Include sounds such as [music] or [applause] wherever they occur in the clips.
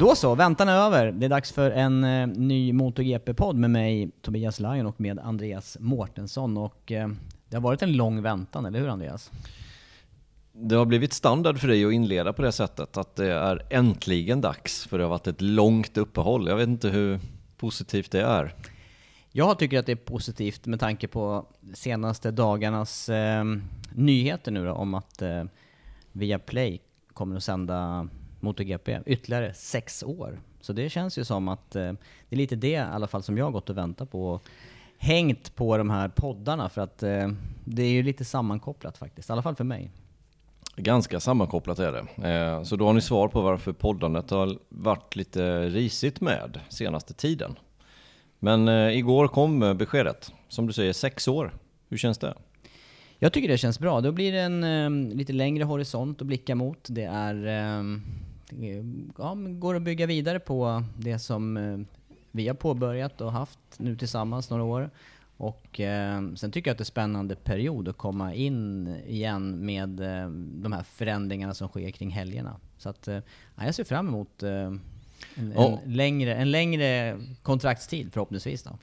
Då så, väntan är över. Det är dags för en eh, ny MotoGP-podd med mig, Tobias Lajon och med Andreas Mårtensson. Och eh, det har varit en lång väntan, eller hur Andreas? Det har blivit standard för dig att inleda på det sättet, att det är äntligen dags, för det har varit ett långt uppehåll. Jag vet inte hur positivt det är. Jag tycker att det är positivt med tanke på senaste dagarnas eh, nyheter nu då, om att eh, Viaplay kommer att sända MotoGP ytterligare sex år. Så det känns ju som att eh, det är lite det i alla fall som jag har gått och väntat på. Och hängt på de här poddarna för att eh, det är ju lite sammankopplat faktiskt, i alla fall för mig. Ganska sammankopplat är det. Eh, så då har ni svar på varför poddandet har varit lite risigt med senaste tiden. Men eh, igår kom eh, beskedet. Som du säger, sex år. Hur känns det? Jag tycker det känns bra. Då blir det en eh, lite längre horisont att blicka mot. Det är... Eh, ja, går att bygga vidare på det som eh, vi har påbörjat och haft nu tillsammans några år. Och eh, sen tycker jag att det är en spännande period att komma in igen med eh, de här förändringarna som sker kring helgerna. Så att, eh, ja, jag ser fram emot eh, en, Ja. en, längre, en längre kontraktstid förhoppningsvis då.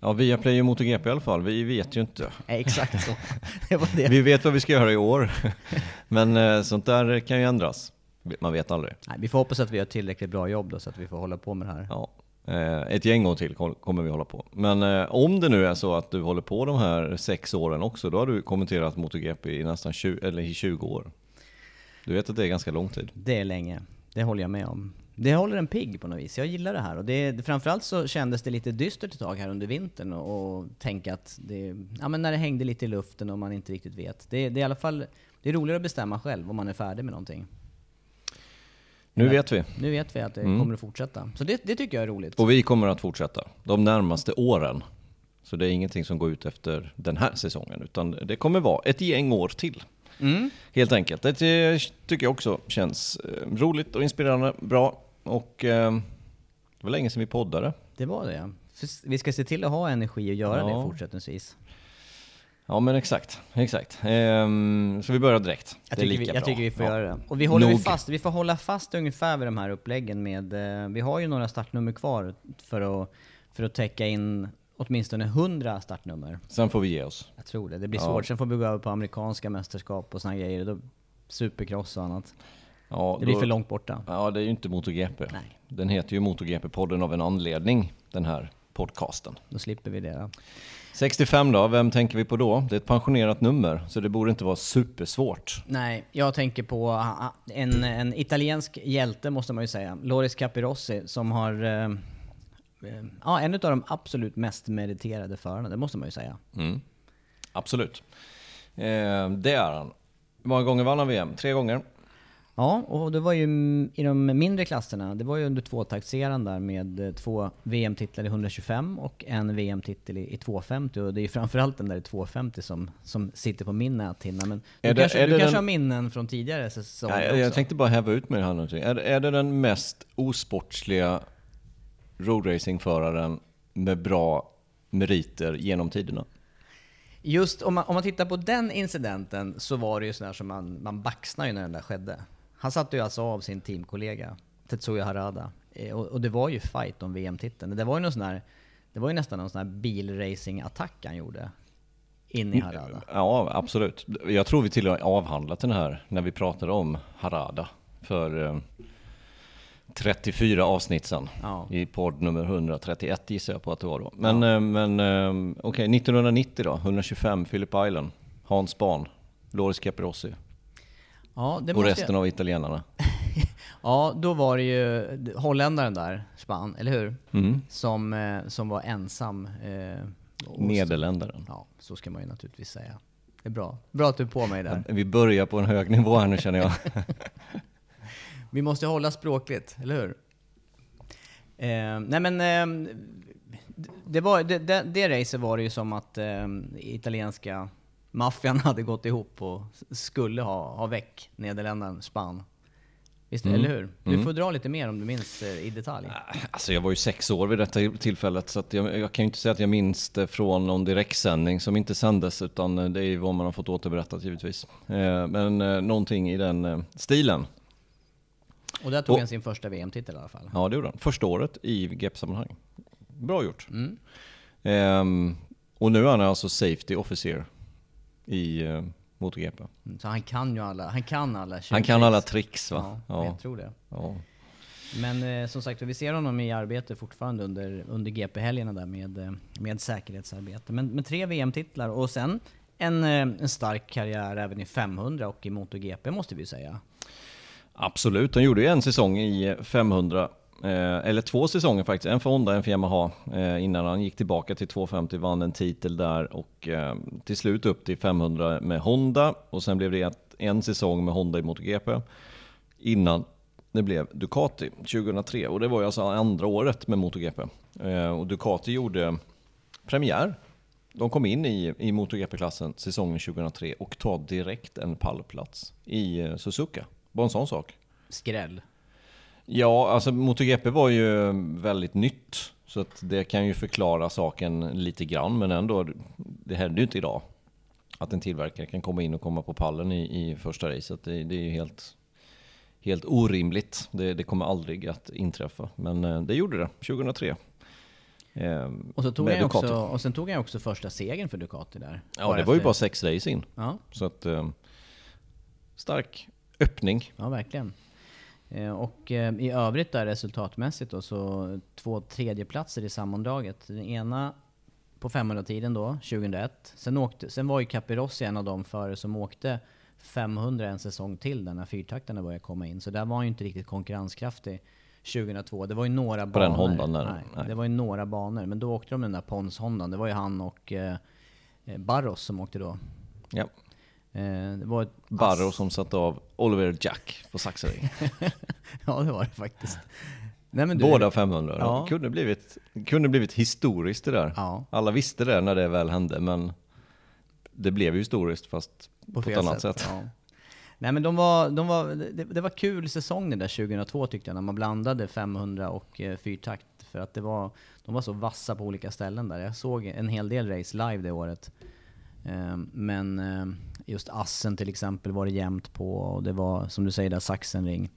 Ja, via Play och MotoGP i alla fall. Vi vet ju inte. Exakt så. [laughs] det det. Vi vet vad vi ska göra i år. [laughs] Men sånt där kan ju ändras. Man vet aldrig. Nej, vi får hoppas att vi gör tillräckligt bra jobb då så att vi får hålla på med det här. Ja. Eh, Ett gäng år till kom- kommer vi hålla på. Men eh, om det nu är så att du håller på de här sex åren också, då har du kommenterat MotoGP i nästan 20, eller i 20 år. Du vet att det är ganska lång tid. Det är länge. Det håller jag med om. Det håller en pigg på något vis. Jag gillar det här. Och det, framförallt så kändes det lite dystert ett tag här under vintern och, och tänka att det, ja men när det hängde lite i luften och man inte riktigt vet. Det, det är i alla fall, det är roligare att bestämma själv om man är färdig med någonting. Nu vet vi. Nu vet vi att det Mm. kommer att fortsätta. Så det, det tycker jag är roligt. Och vi kommer att fortsätta de närmaste åren. Så det är ingenting som går ut efter den här säsongen, utan det kommer vara ett gäng år till. Mm. Helt enkelt. Det tycker jag också känns eh, roligt och inspirerande, bra. Och eh, det var länge sedan vi poddade. Det var det. För Vi ska se till att ha energi och göra Ja. det fortsättningsvis. Ja men exakt, exakt. Ehm, så vi börjar direkt. Jag det är tycker, vi, lika jag bra. tycker vi får Ja. göra det. Och vi, håller vi, fast, vi får hålla fast ungefär vid de här uppläggen med... Eh, vi har ju några startnummer kvar för att, för att täcka in åtminstone 100 startnummer. Sen får vi ge oss. Jag tror det. Det blir Ja. svårt. Sen får vi gå över på amerikanska mästerskap och såna grejer. Då, supercross och annat. Ja, Det blir då- för långt borta. Ja, det är ju inte MotoGP. Nej. Den heter ju MotoGP-podden av en anledning, den här podcasten. Då slipper vi det. Då. 65 då, vem tänker vi på då? Det är ett pensionerat nummer, så det borde inte vara supersvårt. Nej, jag tänker på en, en italiensk hjälte måste man ju säga. Loris Capirossi som har... Eh, eh, ja, en av de absolut mest meriterade förarna, det måste man ju säga. Mm. Absolut. Eh, det är han. Hur många gånger vann han VM? Tre gånger? Ja, och det var ju i de mindre klasserna, det var ju under tvåtaktseran där med eh, två VM-titlar i 125 och en VM-titel i, i 250 och det är ju framförallt den där i 250 som, som sitter på min näthinna. Men Är du det- kanske, du kanske den- har minnen från tidigare säsonger Ja, jag, tänkte bara häva ut med det här någonting. Är, är det den mest osportsliga roadracingföraren med bra meriter genom tiderna? Just om man, om man tittar på den incidenten så var det ju sådär som man, man baxnade ju när den där skedde. Han satte ju alltså av sin teamkollega Tetsuya Harada. Eh, Och, och det var ju fight om VM-titeln. Det var ju någon sån här, det var ju nästan någon sån här bilracing-attack han gjorde. In i Harada. Ja, absolut. Jag tror vi till och med avhandlat den här när vi pratade om Harada för eh, 34 avsnitt sedan. Ja. I podd nummer 131 gissar jag på att det var då. Men, eh, men eh, okej, 1990 då, 125 Philip Island, Hans Spahn, Loris Capirossi Ja, och resten jag, av italienarna. [laughs] ja, då var det ju holländaren där, Span, eller hur? Mm. Som, eh, som var ensam. Eh, Nederländaren. Ja, så ska man ju naturligtvis säga. Det är bra. Bra att du är på mig där. Vi börjar på en hög nivå här nu känner jag. [laughs] Vi måste hålla språkligt, eller hur? Eh, nej men, eh, det, var, det, det, det racet var det ju som att eh, italienska maffian [laughs] hade gått ihop och skulle ha, ha väck nederländaren Span. Visst, eller hur? Du får dra lite mer om du minns eh, i detalj. Alltså jag var ju sex år vid detta tillfället så jag, jag kan ju inte säga att jag minns det från någon direktsändning som inte sändes utan det är ju vad man har fått återberättat givetvis. Eh, men eh, någonting i den eh, stilen. Och där tog Och- han sin första VM-titel i alla fall. Ja det gjorde han. Första året i GP-sammanhang. Bra gjort. Mm. Ehm, och nu är han alltså safety officer i eh, MotoGP. Mm, Så han kan ju alla, han kan alla Han kan alla tricks va? Ja, jag tror det. ja. Men eh, som sagt, vi ser honom i arbete fortfarande under, under GP-helgerna där med, eh, med säkerhetsarbete. Men med tre VM-titlar och sen en, eh, en stark karriär även i 500 och i MotoGP måste vi ju säga. Absolut, han gjorde ju en säsong i 500, eh, Eh, eller två säsonger faktiskt, en för Honda, en för Yamaha, eh, innan han gick tillbaka till 250, vann en titel där och eh, till slut upp till 500 med Honda och sen blev det en säsong med Honda i MotoGP innan det blev Ducati 2003 och det var ju alltså andra året med MotoGP. Och Ducati gjorde premiär. De kom in i, i MotoGP-klassen säsongen 2003 och tar direkt en pallplats i Suzuka. Bara en sån sak. Skräll. Ja, alltså MotoGP var ju väldigt nytt. Så att det kan ju förklara saken lite grann, men ändå, det händer ju inte idag. Att en tillverkare kan komma in och komma på pallen i, i första racet. Det, det är ju helt, helt orimligt. Det, det kommer aldrig att inträffa. Men eh, det gjorde det 2003. Eh, Och, så tog han också, och sen tog han också första segern för Ducati där. Ja, det var ju efter- bara sex race in. Ja, Så att, eh, stark öppning. ja verkligen. Eh, Och eh, i övrigt där resultatmässigt då, så två tredjeplatser i sammandraget. Den ena på 500-tiden då, 2001. Sen, åkte, sen var ju Capirossi en av de förare som åkte 500 en säsong till där när fyrtaktarna började komma in. Så där var han ju inte riktigt konkurrenskraftig 2002. Det var ju några På banor. den Hondan där, Nej, nej. Det var ju några banor, men då åkte de den där Pons-Hondan. Det var ju han och eh, eh, Barros som åkte då. Ja. Eh, det var ett Barro som satte av Oliver Jack på Saxary. [laughs] ja, det var det faktiskt. Nej, du, Båda 500. Ja. Det kunde blivit, kunde blivit historiskt det där. Ja. Alla visste det när det väl hände, men det blev ju historiskt fast på, på ett annat sätt. Ja. Nej men de var, de var, det, det var kul säsong den där 2002 tyckte jag, när man blandade 500 och eh, fyrtakt. För att det var, de var så vassa på olika ställen där. Jag såg en hel del race live det året. Eh, men eh, just Assen till exempel var det jämnt på och det var som du säger där Sachsenring.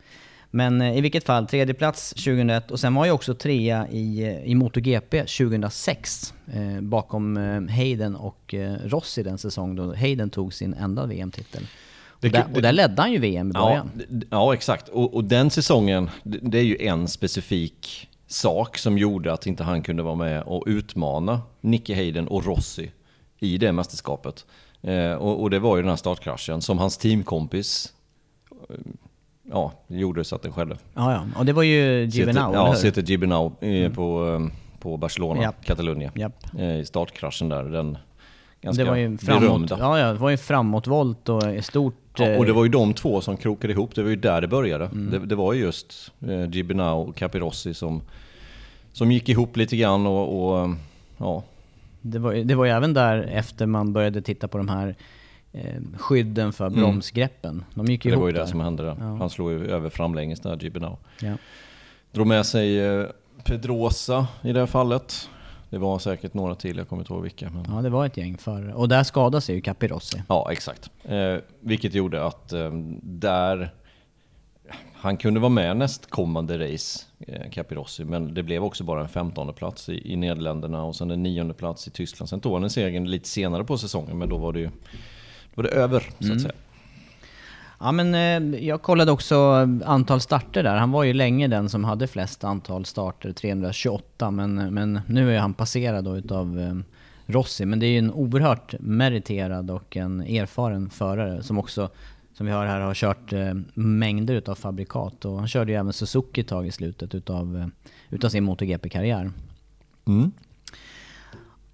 Men eh, i vilket fall, tredje plats 2001 och sen var jag också trea i, eh, i MotoGP 2006 eh, bakom eh, Hayden och Rossi den säsong då Hayden tog sin enda VM-titel. Det Och där, och där ledde han ju VM i Ja, början. d- ja exakt. Och, och den säsongen, det, det är ju en specifik sak som gjorde att inte han kunde vara med och utmana Nicky Hayden och Rossi i det mästerskapet. Eh, och, och det var ju den här startkraschen som hans teamkompis eh, ja, gjorde så att den skedde. Ja, ja. Och det var ju Gibernau, Ja, sitter Gibernau eh, på, eh, på Barcelona, Japp. Catalunya. Japp. I startkraschen där, den ganska det var ju framåt, ja, ja, det var ju framåtvolt och stort... Ja, och det var ju de två som krokade ihop, det var ju där det började. Mm. Det, det var ju just eh, Gibinau och Capirossi som, som gick ihop lite grann och, och ja, Det var, det var ju även där efter man började titta på de här eh, skydden för Mm. bromsgreppen. De gick ju det ihop var ju det där. som hände där. Ja. Han slog ju över framlänges där, Gibinau. Ja. Drog med sig eh, Pedrosa i det här fallet. Det var säkert några till, jag kommer inte ihåg vilka. Men... ja, det var ett gäng förare. Och där skadade sig ju Capirossi. Ja, exakt. Eh, vilket gjorde att eh, där han kunde vara med nästkommande race, eh, Capirossi, men det blev också bara en 15 plats i, i Nederländerna och sen en nionde plats i Tyskland. Sen tog han en seger lite senare på säsongen, men då var det ju då var det över, så Mm. att säga. Ja men eh, jag kollade också antal starter där. Han var ju länge den som hade flest antal starter, 328. Men, men nu är han passerad då utav eh, Rossi. Men det är ju en oerhört meriterad och en erfaren förare som också, som vi hör här, har kört eh, mängder utav fabrikat. Och han körde ju även Suzuki ett tag i slutet utav, eh, utav sin MotoGP-karriär.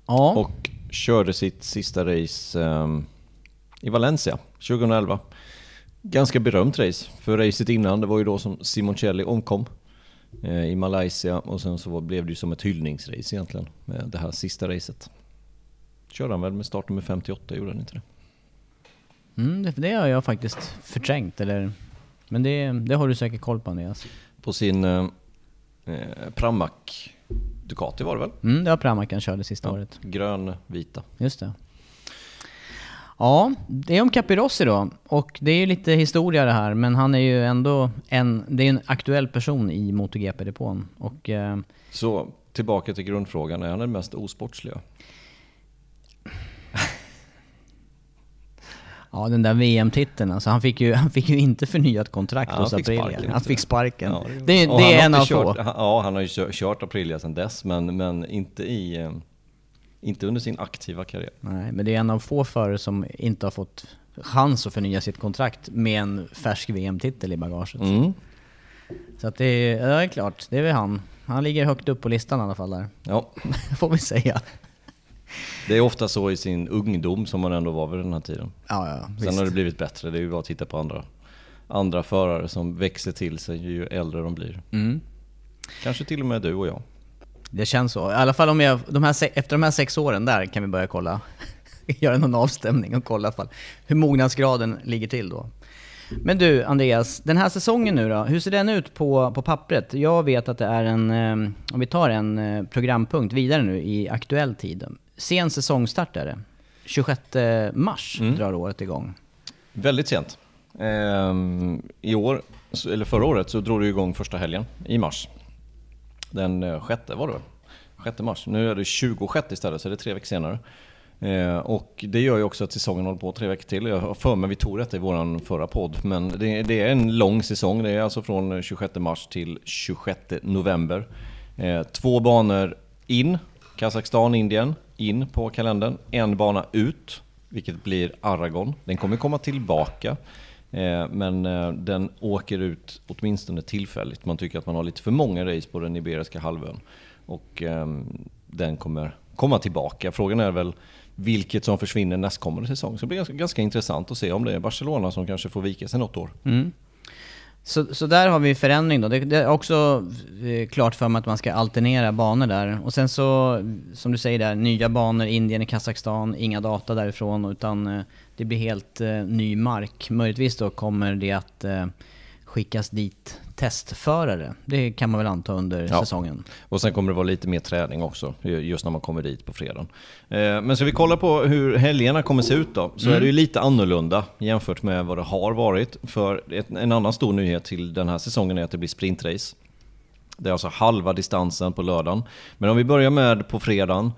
Ja, Och körde sitt sista race ehm, i Valencia 2011. Ganska berömt race, för racet innan det var ju då som Simoncelli omkom eh, i Malaysia och sen så blev det ju som ett hyllningsrace egentligen, med det här sista racet. Körde han väl med startnummer 58, gjorde han inte det? Mm, det, har jag faktiskt förträngt. Eller, men det, det har du säkert koll på Andreas. På sin eh, eh, Pramac Ducati var det väl? Mm, det var Pramac körde sista året. Grön-vita. Just det. Ja, det är om Capirossi då. Och det är ju lite historia det här, men han är ju ändå en, det är en aktuell person i MotoGP-depån. Och eh, Så tillbaka till grundfrågan, är han den mest osportsliga? Ja, den där VM-titeln, alltså han fick ju, [laughs] han fick ju inte förnyat kontrakt Ja, hos Aprilia. Han fick det. sparken. Ja, det det han är en av inte få. kört, Ja, han har ju kört, kört Aprilia sedan dess, men, men inte, i, eh, inte under sin aktiva karriär. Nej, men det är en av få förare som inte har fått chans att förnya sitt kontrakt med en färsk VM-titel i bagaget. Mm. Så att det är, ja, det är klart, det är väl han. Han ligger högt upp på listan i alla fall där. Ja, [laughs] Får vi säga. Det är ofta så i sin ungdom som man ändå var vid den här tiden. Ja, ja, Sen visst. har det blivit bättre, det är ju bara att titta på andra, andra förare som växer till sig ju äldre de blir. Mm. Kanske till och med du och jag. Det känns så. I alla fall om jag, de här, efter de här sex åren där kan vi börja kolla. [laughs] Göra någon avstämning och kolla fall hur mognadsgraden ligger till då. Men du Andreas, den här säsongen nu då, hur ser den ut på, på pappret? Jag vet att det är en, eh, om vi tar en eh, programpunkt vidare nu i aktuell tid. Sen säsongstart är det. 26 mars drar året igång. Väldigt sent. Ehm, I år, eller förra året, så drog det igång första helgen i mars. Den eh, sjätte var det väl? 6 mars. Nu är det 26 istället, så det är tre veckor senare. Eh, och det gör ju också att säsongen håller på tre veckor till. Jag har för mig vi tog detta i vår förra podd, men det, det är en lång säsong. Det är alltså från 26 mars till 26 november. Eh, två banor in, Kazakstan, Indien, in på kalendern. En bana ut, vilket blir Aragon. Den kommer komma tillbaka. Eh, men eh, den åker ut åtminstone tillfälligt. Man tycker att man har lite för många race på den Iberiska halvön. Och ehm, den kommer komma tillbaka. Frågan är väl vilket som försvinner nästkommande säsong. Så det blir ganska, ganska intressant att se om det är Barcelona som kanske får vika sig något år. Mm. Så, så där har vi förändring då. Det, det är också eh, klart för mig att man ska alternera banor där. Och sen så, som du säger där, nya banor, Indien och Kazakstan, inga data därifrån utan eh, det blir helt eh, ny mark. Möjligtvis då kommer det att eh, skickas dit testförare. Det kan man väl anta under Ja. säsongen. Och sen kommer det vara lite mer träning också, just när man kommer dit på fredagen. Eh, Men ska vi kolla på hur helgerna kommer se ut då, så är det ju lite annorlunda jämfört med vad det har varit. För en annan stor nyhet till den här säsongen är att det blir sprintrace. Det är alltså halva distansen på lördagen. Men om vi börjar med på fredagen,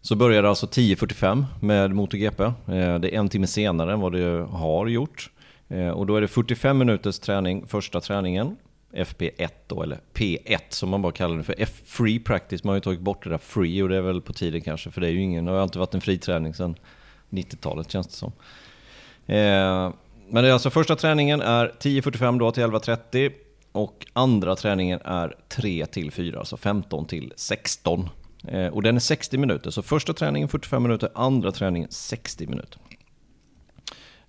så börjar det alltså 10.45 med MotoGP. Eh, Det är en timme senare än vad det har gjort. Eh, Och då är det 45 minuters träning första träningen. FP1 då, eller P1 som man bara kallar det för. F-free practice, man har ju tagit bort det där free och det är väl på tiden kanske. För det är ju ingen, det har alltid varit en fri träning sedan 90-talet känns det som. Eh, Men det är alltså första träningen är 10.45 då till 11.30 och andra träningen är 3 till 4, alltså 15 till 16. Eh, och den är 60 minuter, så första träningen 45 minuter, andra träningen 60 minuter.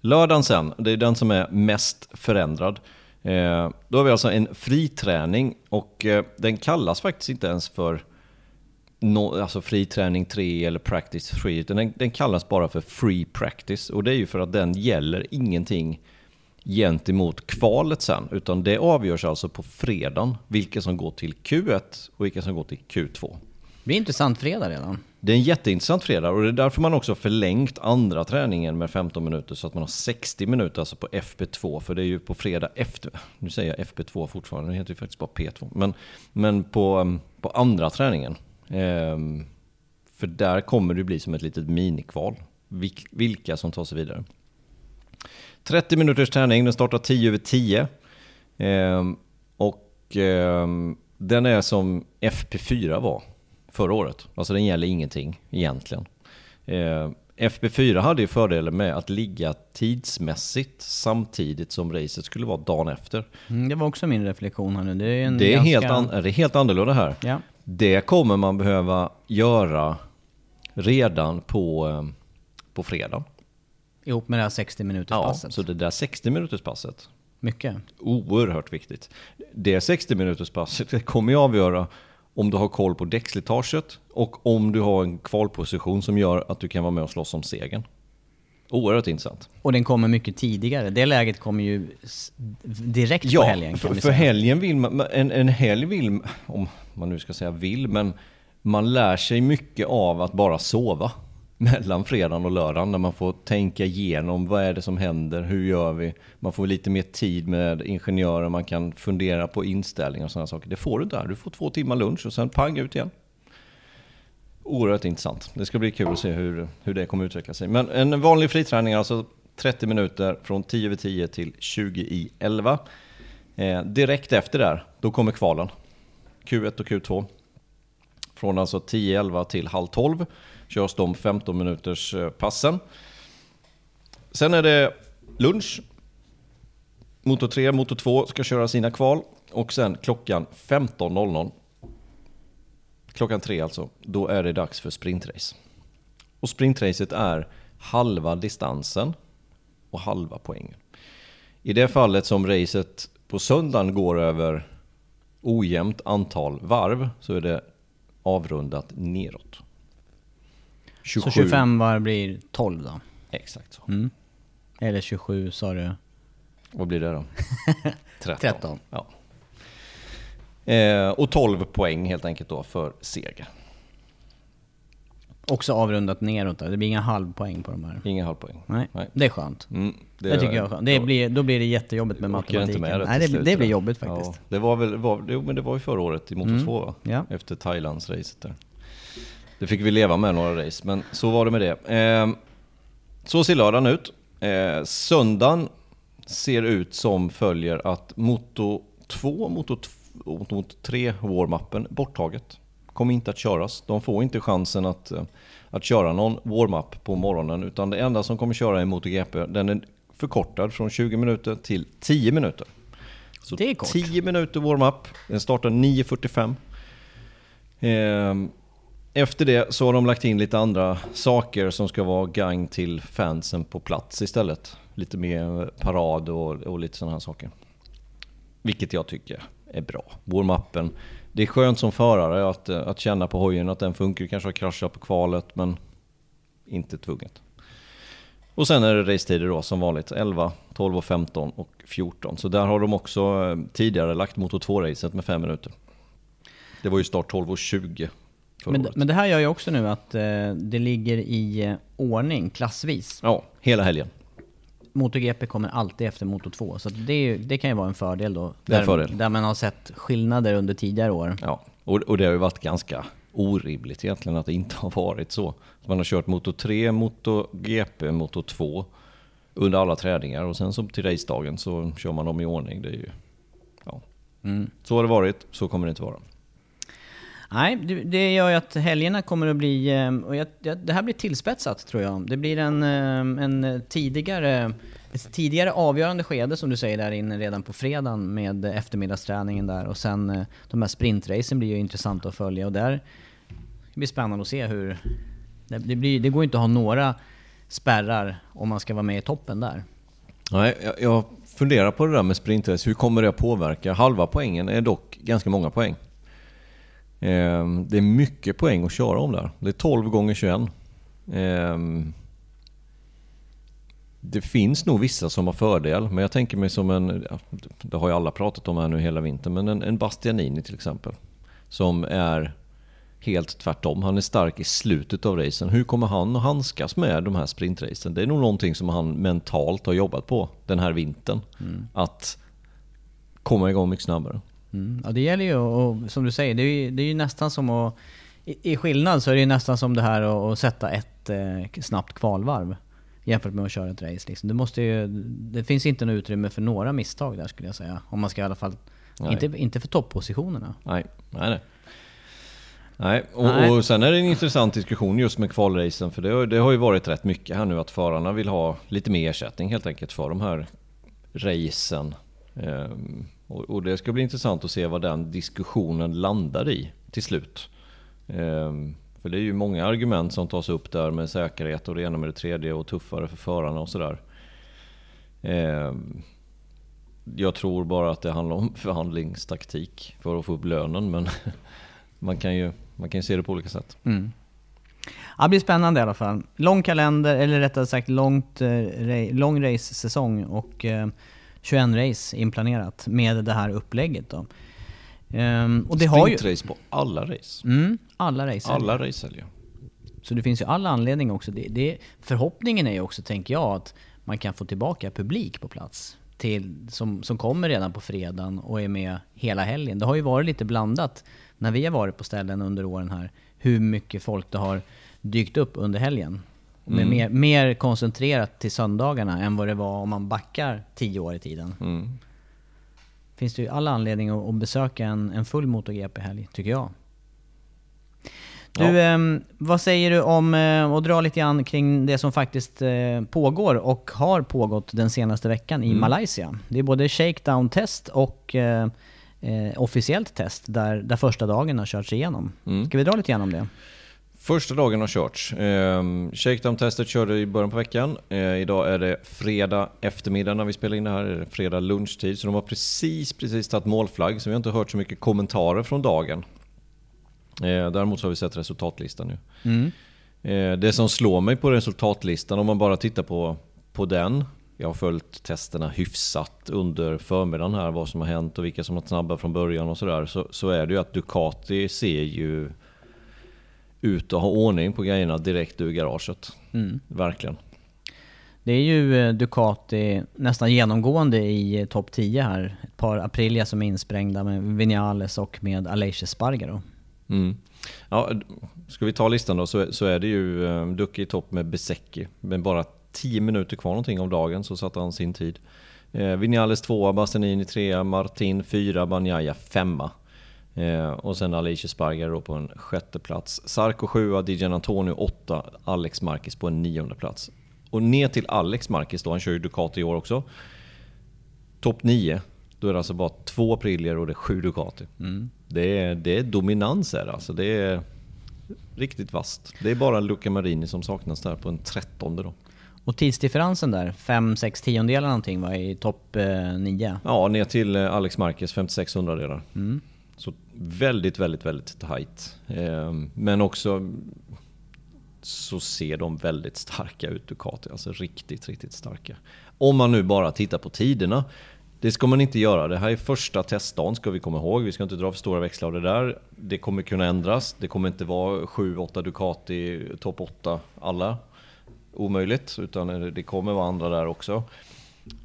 Lördagen sen, det är den som är mest förändrad. Eh, då har vi alltså en friträning och eh, den kallas faktiskt inte ens för no, alltså friträning 3 eller practice 3, utan den, den kallas bara för free practice. Och det är ju för att den gäller ingenting gentemot kvalet sen, utan det avgörs alltså på fredagen vilka som går till Q1 och vilka som går till Q2. Det blir intressant fredag redan. Det är en jätteintressant fredag och det är därför man också förlängt andra träningen med 15 minuter så att man har 60 minuter alltså på FP2 för det är ju på fredag efter, nu säger jag FP2 fortfarande, det heter ju faktiskt bara P2, men, men på, mm, på andra träningen. Ehm, för där kommer det bli som ett litet minikval, vilka som tar sig vidare. 30 minuters träning, den startar 10 över 10. Ehm, och ehm, den är som FP4 var förra året. Alltså den gäller ingenting egentligen. Eh, FP4 hade ju fördelen med att ligga tidsmässigt samtidigt som racet skulle vara dagen efter. Mm, det var också min reflektion här nu. Det är, det är, ganska... helt, an, det är helt annorlunda här. Ja. Det kommer man behöva göra redan på, eh, på fredag. Ihop med det här 60 minuters passet? Ja, så det där 60 minuters passet. Mycket. Oerhört viktigt. Det 60 minuters passet kommer ju avgöra om du har koll på däckslitaget och om du har en kvalposition som gör att du kan vara med och slåss om segern. Oerhört intressant. Och den kommer mycket tidigare. Det läget kommer ju direkt ja, på helgen. Kan för, för helgen vill man, en, en helg vill, om man nu ska säga vill, men man lär sig mycket av att bara sova [laughs] mellan fredagen och lördagen när man får tänka igenom vad är det som händer, hur gör vi? Man får lite mer tid med ingenjörer, man kan fundera på inställningar och sådana saker. Det får du där, du får två timmar lunch och sen pang ut igen. Oerhört intressant. Det ska bli kul att se hur, hur det kommer utveckla sig. Men en vanlig friträning, alltså 30 minuter från 10 över 10 till 20 i 11. Eh, direkt efter där, då kommer kvalen. Q1 och Q2. Från alltså 10-11 till halv 12 körs de 15 minuters eh, passen. Sen är det lunch. Motor 3, motor 2 ska köra sina kval och sen klockan 15.00 klockan 3 alltså, då är det dags för sprintrace. Och sprintracet är halva distansen och halva poängen. I det fallet som racet på söndagen går över ojämnt antal varv så är det avrundat neråt. 27. Så 25 var blir 12 då? Exakt så. Mm. Eller 27 sa du? Vad blir det då? [laughs] 13. 13. Ja. Eh, och 12 poäng helt enkelt då för seger. Också avrundat neråt då? Det blir inga halvpoäng på de här? Inga halvpoäng. Nej, Nej. det är skönt. Mm, det, det, tycker jag är skönt. Det blir, då blir det jättejobbigt med matematiken. Inte med det Nej, det, slut, det blir jobbigt faktiskt. Ja, det var väl, var, jo, men det var ju förra året i Moto mm. 2 va? Ja. Efter Thailands-racet där. Det fick vi leva med några race, men så var det med det. Eh, så ser lördagen ut. Eh, söndagen ser ut som följer att Moto 2, Moto, Moto 3 warm-upen borttaget. Kommer inte att köras. De får inte chansen att, eh, att köra någon warm-up på morgonen, utan det enda som kommer köra är MotoGP. Den är förkortad från 20 minuter till 10 minuter. Så det är kort. 10 minuter warm-up. Den startar 9.45. Eh, efter det så har de lagt in lite andra saker som ska vara gang till fansen på plats istället. Lite mer parad och, och lite sådana här saker. Vilket jag tycker är bra. Warm-upen. Det är skönt som förare att, att känna på hojen att den funkar. Kanske har kraschat på kvalet men inte tvunget. Och sen är det racetider då som vanligt. 11, 12, 15 och 14. Så där har de också eh, tidigare lagt Moto 2-racet med 5 minuter. Det var ju start 12 och 20 men, men, det här gör ju också nu att eh, det ligger i eh, ordning klassvis. Ja, hela helgen. MotoGP kommer alltid efter Moto 2, så det, det, kan ju vara en fördel då. Där, fördel. där man har sett skillnader under tidigare år. Ja, och, och det har ju varit ganska orimligt egentligen att det inte har varit så. Man har kört Moto 3, MotoGP, Moto 2 under alla träningar och sen som till racedagen så kör man dem i ordning. Det är ju, ja. Mm. Så har det varit, så kommer det inte vara. Nej, det gör ju att helgerna kommer att bli... Ehm, och jag, det här blir tillspetsat tror jag. Det blir en, ehm, en eh, tidigare, ett tidigare avgörande skede som du säger där inne redan på fredagen med eftermiddagsträningen där. Och sen eh, de här sprintracen blir ju intressanta att följa och där det blir spännande att se hur... Det, det, blir, det går inte att ha några spärrar om man ska vara med i toppen där. Nej, jag, jag funderar på det där med sprintrace. Hur kommer det att påverka? Halva poängen är dock ganska många poäng. Ehm, det är mycket poäng att köra om där. Det är 12 gånger 21. Ehm, det finns nog vissa som har fördel, men jag tänker mig som en, det har ju alla pratat om här nu hela vintern, men en, en Bastianini till exempel. Som är helt tvärtom. Han är stark i slutet av racen. Hur kommer han att handskas med de här sprintracen? Det är nog någonting som han mentalt har jobbat på den här vintern. Mm. Att komma igång mycket snabbare. Mm. Ja, det gäller ju, och som du säger, det är ju, det är ju nästan som att... I, I skillnad så är det ju nästan som det här att, sätta ett eh, snabbt kvalvarv jämfört med att köra ett race. Liksom. Det, måste ju, det finns inte något utrymme för några misstag där skulle jag säga. Om man ska i alla fall... Inte, inte för toppositionerna. Nej, nej, nej. Nej, och, Nej. och sen är det en intressant diskussion just med kvalracen, för det har, det har ju varit rätt mycket här nu att förarna vill ha lite mer ersättning helt enkelt för de här racen. Ehm, och, och, det ska bli intressant att se vad den diskussionen landar i till slut. Ehm, för det är ju många argument som tas upp där med säkerhet och det ena med det tredje och tuffare för förarna och sådär. Ehm, jag tror bara att det handlar om [laughs] förhandlingstaktik för att få upp lönen, men [laughs] man kan ju man kan ju se det på olika sätt. Mm. Ja, det blir spännande i alla fall. Lång kalender, eller rättare sagt långt, eh, lång race-säsong och eh, 21 race inplanerat med det här upplägget. Då. Um, och det har ju... race på alla race. Mm, alla race. Alla race ja. Så det finns ju alla anledning också. Det, det, förhoppningen är ju också, tänker jag, att man kan få tillbaka publik på plats. Till, som, som kommer redan på fredagen och är med hela helgen. Det har ju varit lite blandat när vi har varit på ställen under åren här, hur mycket folk det har dykt upp under helgen. Mm. Mer, mer, koncentrerat till söndagarna än vad det var om man backar tio år i tiden. Mm. Finns det ju alla anledning att, att besöka en, en full MotoGP-helg, tycker jag. Du, ja. eh, vad säger du om eh, att dra lite grann kring det som faktiskt eh, pågår och har pågått den senaste veckan i mm. Malaysia? Det är både shakedown-test och eh, eh, officiellt test där, där första dagen har körts igenom. Mm. Ska vi dra lite grann om det? Första dagen har körts. Eh, Shakedown-testet körde i början på veckan. Eh, idag är det fredag eftermiddag när vi spelar in det här. Det är fredag lunchtid. Så de har precis, precis tagit målflagg. Så vi har inte hört så mycket kommentarer från dagen. Eh, däremot så har vi sett resultatlistan nu. Mm. Eh, det som slår mig på resultatlistan, om man bara tittar på, på den, jag har följt testerna hyfsat under förmiddagen här, vad som har hänt och vilka som var snabba från början och sådär. Så, så är det ju att Ducati ser ju ut att ha ordning på grejerna direkt ur garaget. Mm. Verkligen. Det är ju eh, Ducati nästan genomgående i eh, topp 10 här. Ett par Aprilia som är insprängda med Vinales och med Aleix Spargaro. Mm. Ja, ska vi ta listan då så, så är det ju um, i topp med Besecchi. Men bara 10 minuter kvar någonting av dagen så satte han sin tid. Eh, Vinales tvåa, Bastianini trea, Martin fyra, Banjaya femma. Eh, och sen Alicia Spargar då på en sjätte plats. Sarko sjua, Dijan Antonio åtta, Alex Marquez på en nionde plats. Och ner till Alex Marquez då, han kör ju Ducati i år också. Topp nio, då är det alltså bara två Aprilier och det är sju Ducati. Mm. Det, är, det är dominans är det alltså. Det är riktigt vast. Det är bara Luca Marini som saknas där på en trettonde då. Och tidsdifferensen där, 5-6 tiondelar någonting var i topp 9? Eh, ja, ner till eh, Alex Marquez 56 hundradelar. Mm. Så väldigt, väldigt, väldigt tight. Ehm, men också så ser de väldigt starka ut Ducati, alltså riktigt, riktigt starka. Om man nu bara tittar på tiderna. Det ska man inte göra. Det här är första testdagen ska vi komma ihåg. Vi ska inte dra för stora växlar av det där. Det kommer kunna ändras. Det kommer inte vara 7-8 Ducati topp 8 alla omöjligt, utan det kommer vara andra där också.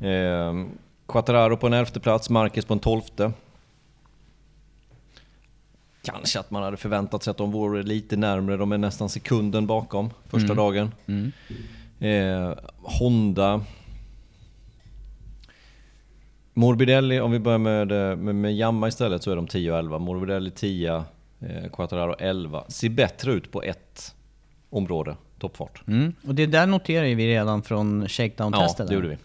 Eh, Quattararo på en elfte plats, Marquez på en tolfte. Kanske att man hade förväntat sig att de vore lite närmre, de är nästan sekunden bakom första mm. dagen. Mm. Eh, Honda. Morbidelli, om vi börjar med, med, med Jamma istället, så är de 10 och 11. Morbidelli 10, eh, Quattararo 11. Ser bättre ut på ett område toppfart. Mm. Och det där noterar vi redan från shakedown-testet. Ja, det gjorde vi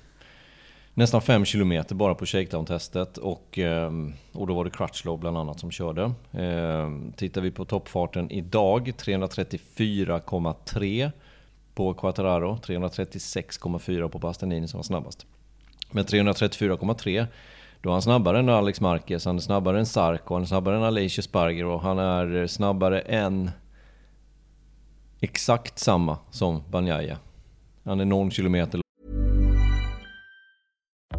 nästan 5 km bara på shakedown-testet och, ehm, och då var det Crutchlow bland annat som körde. Ehm, tittar vi på toppfarten idag, 334,3 på Quattararo, 336,4 på Bastianini som var snabbast. Men 334,3 då är han snabbare än Alex Marquez, han är snabbare än Sarko, han är snabbare än Alicia Sparger och han är snabbare än exakt samma som Banjaya. Han är någon kilometer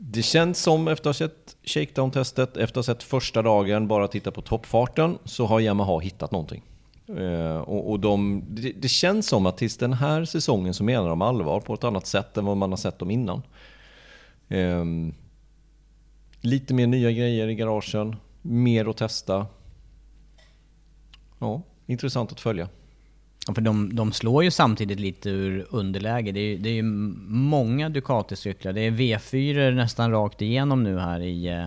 det känns som efter att ha sett shakedown-testet, efter att ha sett första dagen, bara titta på toppfarten, så har Yamaha hittat någonting. Eh, och, och de, det, det, känns som att tills den här säsongen så menar de allvar på ett annat sätt än vad man har sett dem innan. Eh, lite mer nya grejer i garagen, mer att testa. Ja, intressant att följa. För de, de slår ju samtidigt lite ur underläge. Det är, det är många Ducati-cyklar. Det är V4 nästan rakt igenom nu här i... Eh,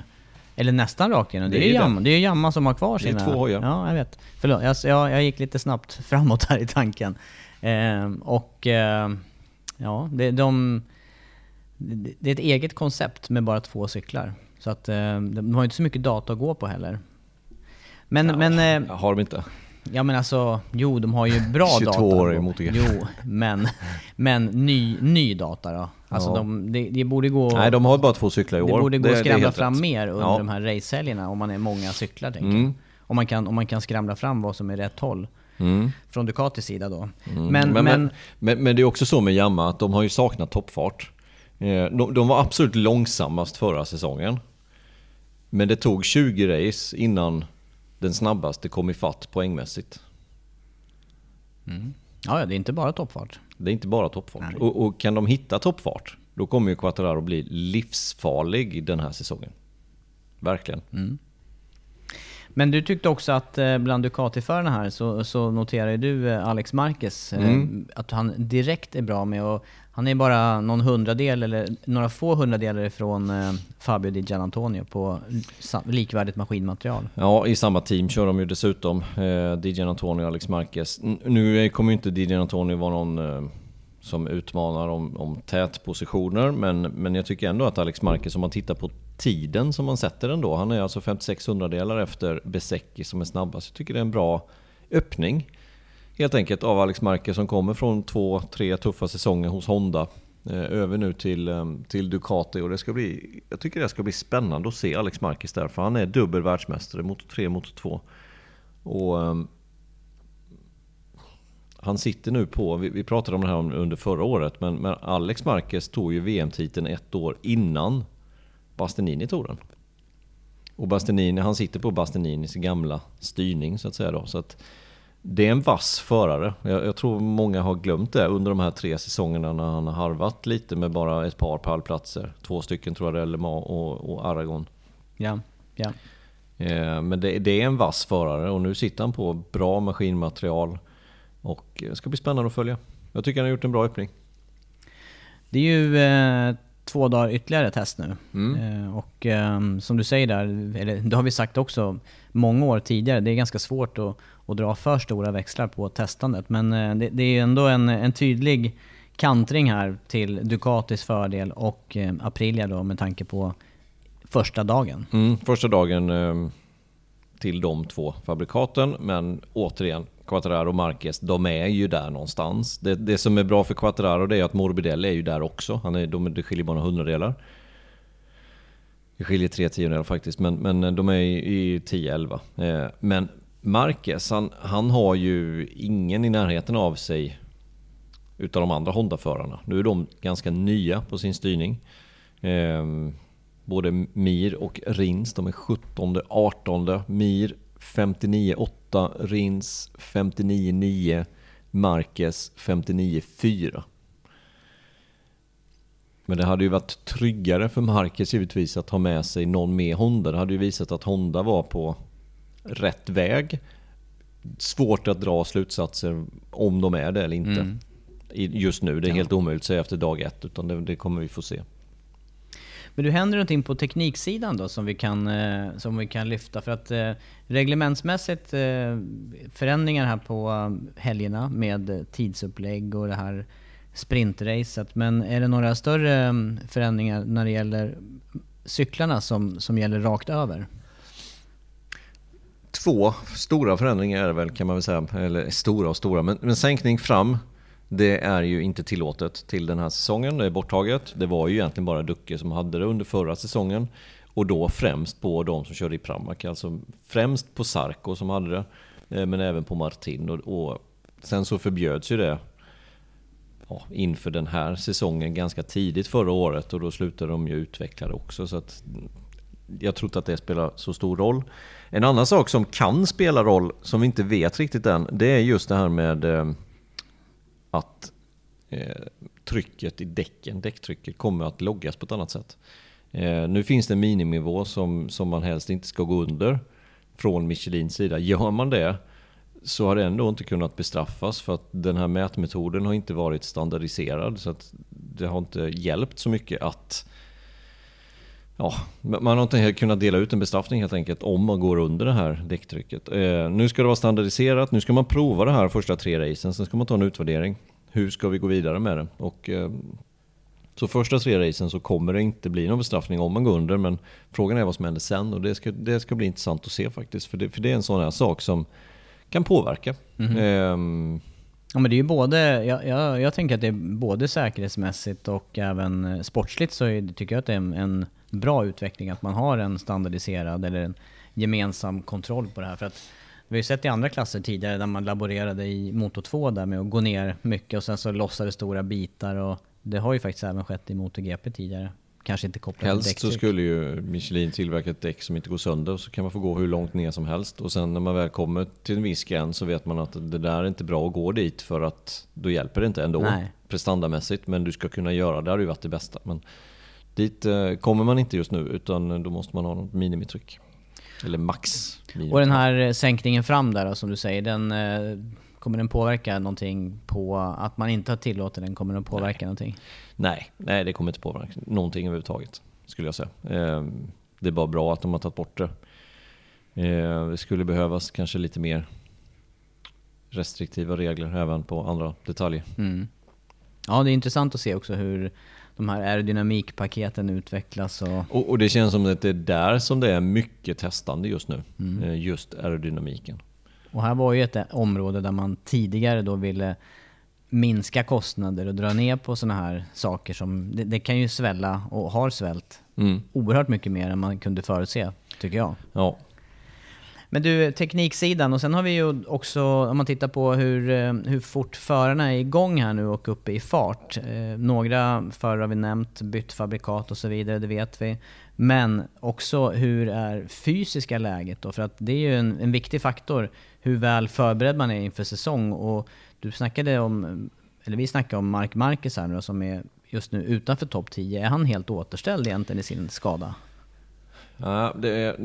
eller nästan rakt igenom. Det, det är, ju Jamma, det är Jamma som har kvar sina... Det är två hojar. Ja, jag vet. Förlåt, jag, jag, jag gick lite snabbt [laughs] framåt här i tanken. Eh, och... Eh, ja, det, de, det är ett eget koncept med bara två cyklar. Så att eh, de har inte så mycket data att gå på heller. Men... Ja, men eh, har de inte? Ja men alltså, jo de har ju bra [laughs] 22 data. 22 år i MotoGP. Jo, men, men ny, ny data då? Alltså ja. de, det, det, borde gå... Nej de har bara två cyklar i år. Det borde gå att skramla fram rätt. mer under ja. de här racehelgerna om man är många cyklar tänker mm. om, man kan, om man kan skramla fram vad som är rätt håll. Mm. Från Ducatis sida då. Mm. Men, men, men, men, men, det är också så med Yamaha att de har ju saknat toppfart. Eh, de, de var absolut långsammast förra säsongen. Men det tog 20 race innan den snabbaste kom ifatt poängmässigt. Mm. Ja, det är inte bara toppfart. Det är inte bara toppfart. Och, och, kan de hitta toppfart, då kommer ju Quattararo bli livsfarlig den här säsongen. Verkligen. Mm. Men du tyckte också att eh, bland Ducati-förarna här så, så noterar du eh, Alex Marquez, eh, mm. att han direkt är bra med och han är bara någon hundradel eller några få hundradelar ifrån eh, Fabio Di Gianantonio på likvärdigt maskinmaterial. Ja, i samma team kör de ju dessutom, eh, Di Gianantonio och Alex Marquez. Nu kommer ju inte Di Gianantonio vara någon eh, som utmanar om, om tätpositioner. Men, men jag tycker ändå att Alex Marquez, om man tittar på tiden som man sätter den då. Han är alltså 56 hundradelar efter Besecki som är snabbast. Jag tycker det är en bra öppning. Helt enkelt av Alex Marquez som kommer från två, tre tuffa säsonger hos Honda. Eh, över nu till, eh, till Ducati och det ska bli, jag tycker det ska bli spännande att se Alex Marquez där. För han är dubbel världsmästare, motor 3, motor 2. Och um, han sitter nu på, vi, vi, pratade om det här under förra året, men, men Alex Marquez tog ju VM-titeln ett år innan Bastenini tog den. Och Bastenini, han sitter på Bastianinis gamla styrning så att säga då. Så att det är en vass förare. Jag, jag, tror många har glömt det under de här tre säsongerna när han har harvat lite med bara ett par pallplatser. Två stycken tror jag det är, Le Mans och, och Aragon. Ja, ja. Eh, men det, det, är en vass förare och nu sitter han på bra maskinmaterial. Och det ska bli spännande att följa. Jag tycker han har gjort en bra öppning. Det är ju eh, två dagar ytterligare test nu. Mm. Eh, och eh, som du säger där, eller det har vi sagt också många år tidigare, det är ganska svårt att, och dra för stora växlar på testandet. Men eh, det, det är ändå en, en tydlig kantring här till Ducatis fördel och eh, Aprilia då med tanke på första dagen. Mm, första dagen eh, till de två fabrikaten, men återigen, Quattararo och Marquez, de är ju där någonstans. Det, det som är bra för Quattararo det är att Morbidelli är ju där också. Han är, de, det skiljer bara några hundradelar. Det skiljer tre tiondelar faktiskt, men, men de är i, i 10-11. Men Marquez, han, han har ju ingen i närheten av sig utav de andra Honda-förarna. Nu är de ganska nya på sin styrning. Eh, både Mir och Rins, de är 17, 18. Mir 59,8, Rins 59,9, Marquez 59,4. Men det hade ju varit tryggare för Marquez givetvis att ha med sig någon med Honda. Det hade ju visat att Honda var på rätt väg. Svårt att dra slutsatser om de är det eller inte. Mm. Just nu, det är Ja. helt omöjligt att säga efter dag ett, utan det, det kommer vi få se. Men du händer någonting på tekniksidan då som vi kan, eh, som vi kan lyfta? För att eh, reglementsmässigt eh, förändringar här på helgerna med tidsupplägg och det här sprintracet. Men är det några större eh, förändringar när det gäller cyklarna som, som gäller rakt över? Två stora förändringar är det väl kan man väl säga, eller stora och stora, men, men sänkning fram det är ju inte tillåtet till den här säsongen, det är borttaget. Det var ju egentligen bara Ducke som hade det under förra säsongen. Och då främst på de som körde i Pramac, alltså främst på Sarko som hade det, eh, men även på Martin. Och, och sen så förbjöds ju det ja, inför den här säsongen ganska tidigt förra året och då slutade de ju utveckla det också. Så att jag tror inte att det spelar så stor roll. En annan sak som kan spela roll, som vi inte vet riktigt än, det är just det här med eh, att eh, trycket i däcken, däcktrycket, kommer att loggas på ett annat sätt. Eh, nu finns det en miniminivå som, som man helst inte ska gå under från Michelins sida. Gör man det så har det ändå inte kunnat bestraffas för att den här mätmetoden har inte varit standardiserad. Så att det har inte hjälpt så mycket att Ja, man har inte kunnat dela ut en bestraffning helt enkelt om man går under det här däcktrycket. Eh, nu ska det vara standardiserat, nu ska man prova det här första tre racen, sen ska man ta en utvärdering. Hur ska vi gå vidare med det? Och, eh, så första tre racen så kommer det inte bli någon bestraffning om man går under, men frågan är vad som händer sen och det ska, det ska bli intressant att se faktiskt. För det, för det är en sån här sak som kan påverka. Mhm. Ehm, Ja men det är ju både, jag, jag, jag tänker att det är både säkerhetsmässigt och även eh, sportsligt så är, tycker jag att det är en, en bra utveckling att man har en standardiserad eller en gemensam kontroll på det här. För att vi har ju sett i andra klasser tidigare där man laborerade i Moto 2 där med att gå ner mycket och sen så lossade stora bitar och det har ju faktiskt även skett i MotoGP tidigare. Kanske inte kopplat till Helst så skulle ju Michelin tillverka ett däck som inte går sönder och så kan man få gå hur långt ner som helst. Och sen när man väl kommer till en viss gräns så vet man att det där är inte bra att gå dit för att då hjälper det inte ändå Nej. prestandamässigt. Men du ska kunna göra det, det hade ju varit det bästa. Men dit eh, kommer man inte just nu utan då måste man ha något minimitryck. Eller max. Och den här eh, sänkningen fram där då, som du säger, den, eh, kommer den påverka någonting på att man inte har tillåtit den? Kommer den påverka någonting? Nej, nej det kommer inte påverka någonting överhuvudtaget. Skulle jag säga. Eh, det är bara bra att de har tagit bort det. Eh, det skulle behövas kanske lite mer restriktiva regler även på andra detaljer. Mm. Ja, det är intressant att se också hur de här aerodynamikpaketen utvecklas och... Och, och det känns som att det är där som det är mycket testande just nu. Mm. Eh, just aerodynamiken. Och här var ju ett område där man tidigare då ville minska kostnader och dra ner på sådana här saker som... Det, det kan ju svälla och har svällt Mm. oerhört mycket mer än man kunde förutse, tycker jag. Ja. Men du, tekniksidan och sen har vi ju också, om man tittar på hur, eh, hur fort förarna är igång här nu och uppe i fart. Eh, några förare har vi nämnt, bytt fabrikat och så vidare, det vet vi. Men också hur är fysiska läget då? För att det är ju en, en viktig faktor hur väl förberedd man är inför säsong. Och du snackade om, eller vi snackade om Mark Marquez här nu då, som är just nu utanför topp 10. Är han helt återställd egentligen i sin skada? Ja, det, är,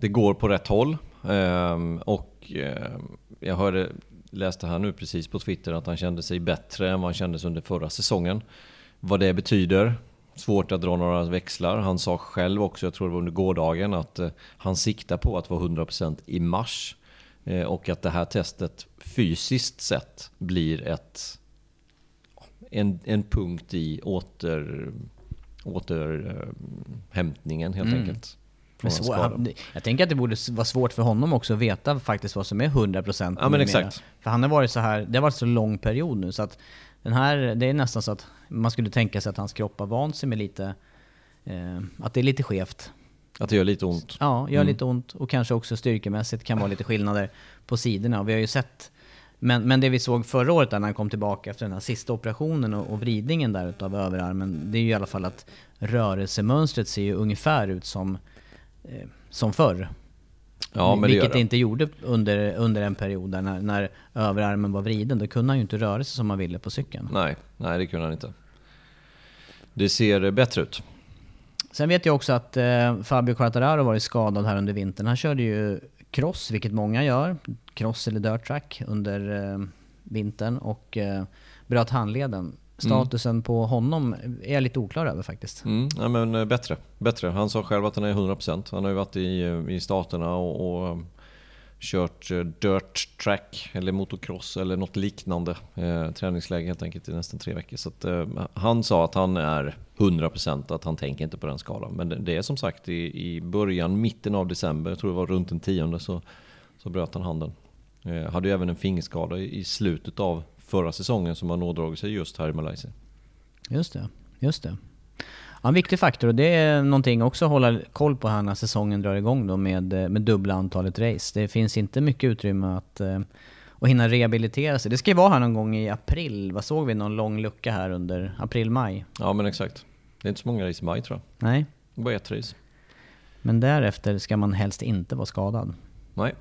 det går på rätt håll. Ehm, och ehm, jag hörde läste här nu precis på Twitter att han kände sig bättre än vad han kändes under förra säsongen. Vad det betyder, svårt att dra några växlar. Han sa själv också, jag tror det var under gårdagen, att eh, han siktar på att vara 100% i mars. Eh, och att det här testet fysiskt sett blir ett, en, en punkt i åter, återhämtningen helt Mm. enkelt. Men svår, han, jag tänker att det borde vara svårt för honom också att veta faktiskt vad som är 100% Ja, men exakt. För han har varit så här, det har varit så lång period nu så att den här, det är nästan så att man skulle tänka sig att hans kropp har vant sig med lite, eh, att det är lite skevt. Att det gör lite ont. Ja, gör Mm. lite ont och kanske också styrkemässigt kan vara lite skillnader på sidorna. Och vi har ju sett, men, men det vi såg förra året när han kom tillbaka efter den här sista operationen och, och vridningen där utav överarmen, det är ju i alla fall att rörelsemönstret ser ju ungefär ut som, som förr. Ja, men Vilket det det. inte gjorde under, under en period där när, när överarmen var vriden. Då kunde han ju inte röra sig som han ville på cykeln. Nej, nej det kunde han inte. Det ser bättre ut. Sen vet jag också att eh, Fabio Quartararo varit skadad här under vintern. Han körde ju cross, vilket många gör. Cross eller dirt track under eh, vintern och eh, bröt handleden. Statusen på honom är jag lite oklar över faktiskt. Mm, ja, men eh, bättre, bättre. Han sa själv att han är 100%. Han har ju varit i, eh, i staterna och, och eh, kört dirt track eller motocross eller något liknande. Eh, träningsläge helt enkelt i nästan tre veckor. Så att, eh, han sa att han är 100% att han tänker inte på den skalan. Men det, det är som sagt i, i början, mitten av december, jag tror det var runt den tionde, så, så bröt han handen. Eh, hade ju även en fingerskada i, i slutet av förra säsongen som har nådragit sig just här i Malaysia. Just det, just det. Ja, en viktig faktor och det är någonting också att hålla koll på här när säsongen drar igång då med, eh, med dubbla antalet race. Det finns inte mycket utrymme att, eh, att hinna rehabilitera sig. Det ska ju vara här någon gång i april. Vad såg vi? Någon lång lucka här under april-maj? Ja men exakt. Det är inte så många race i maj tror jag. Nej, Det bara ett race. men därefter ska man helst inte vara skadad. Nej.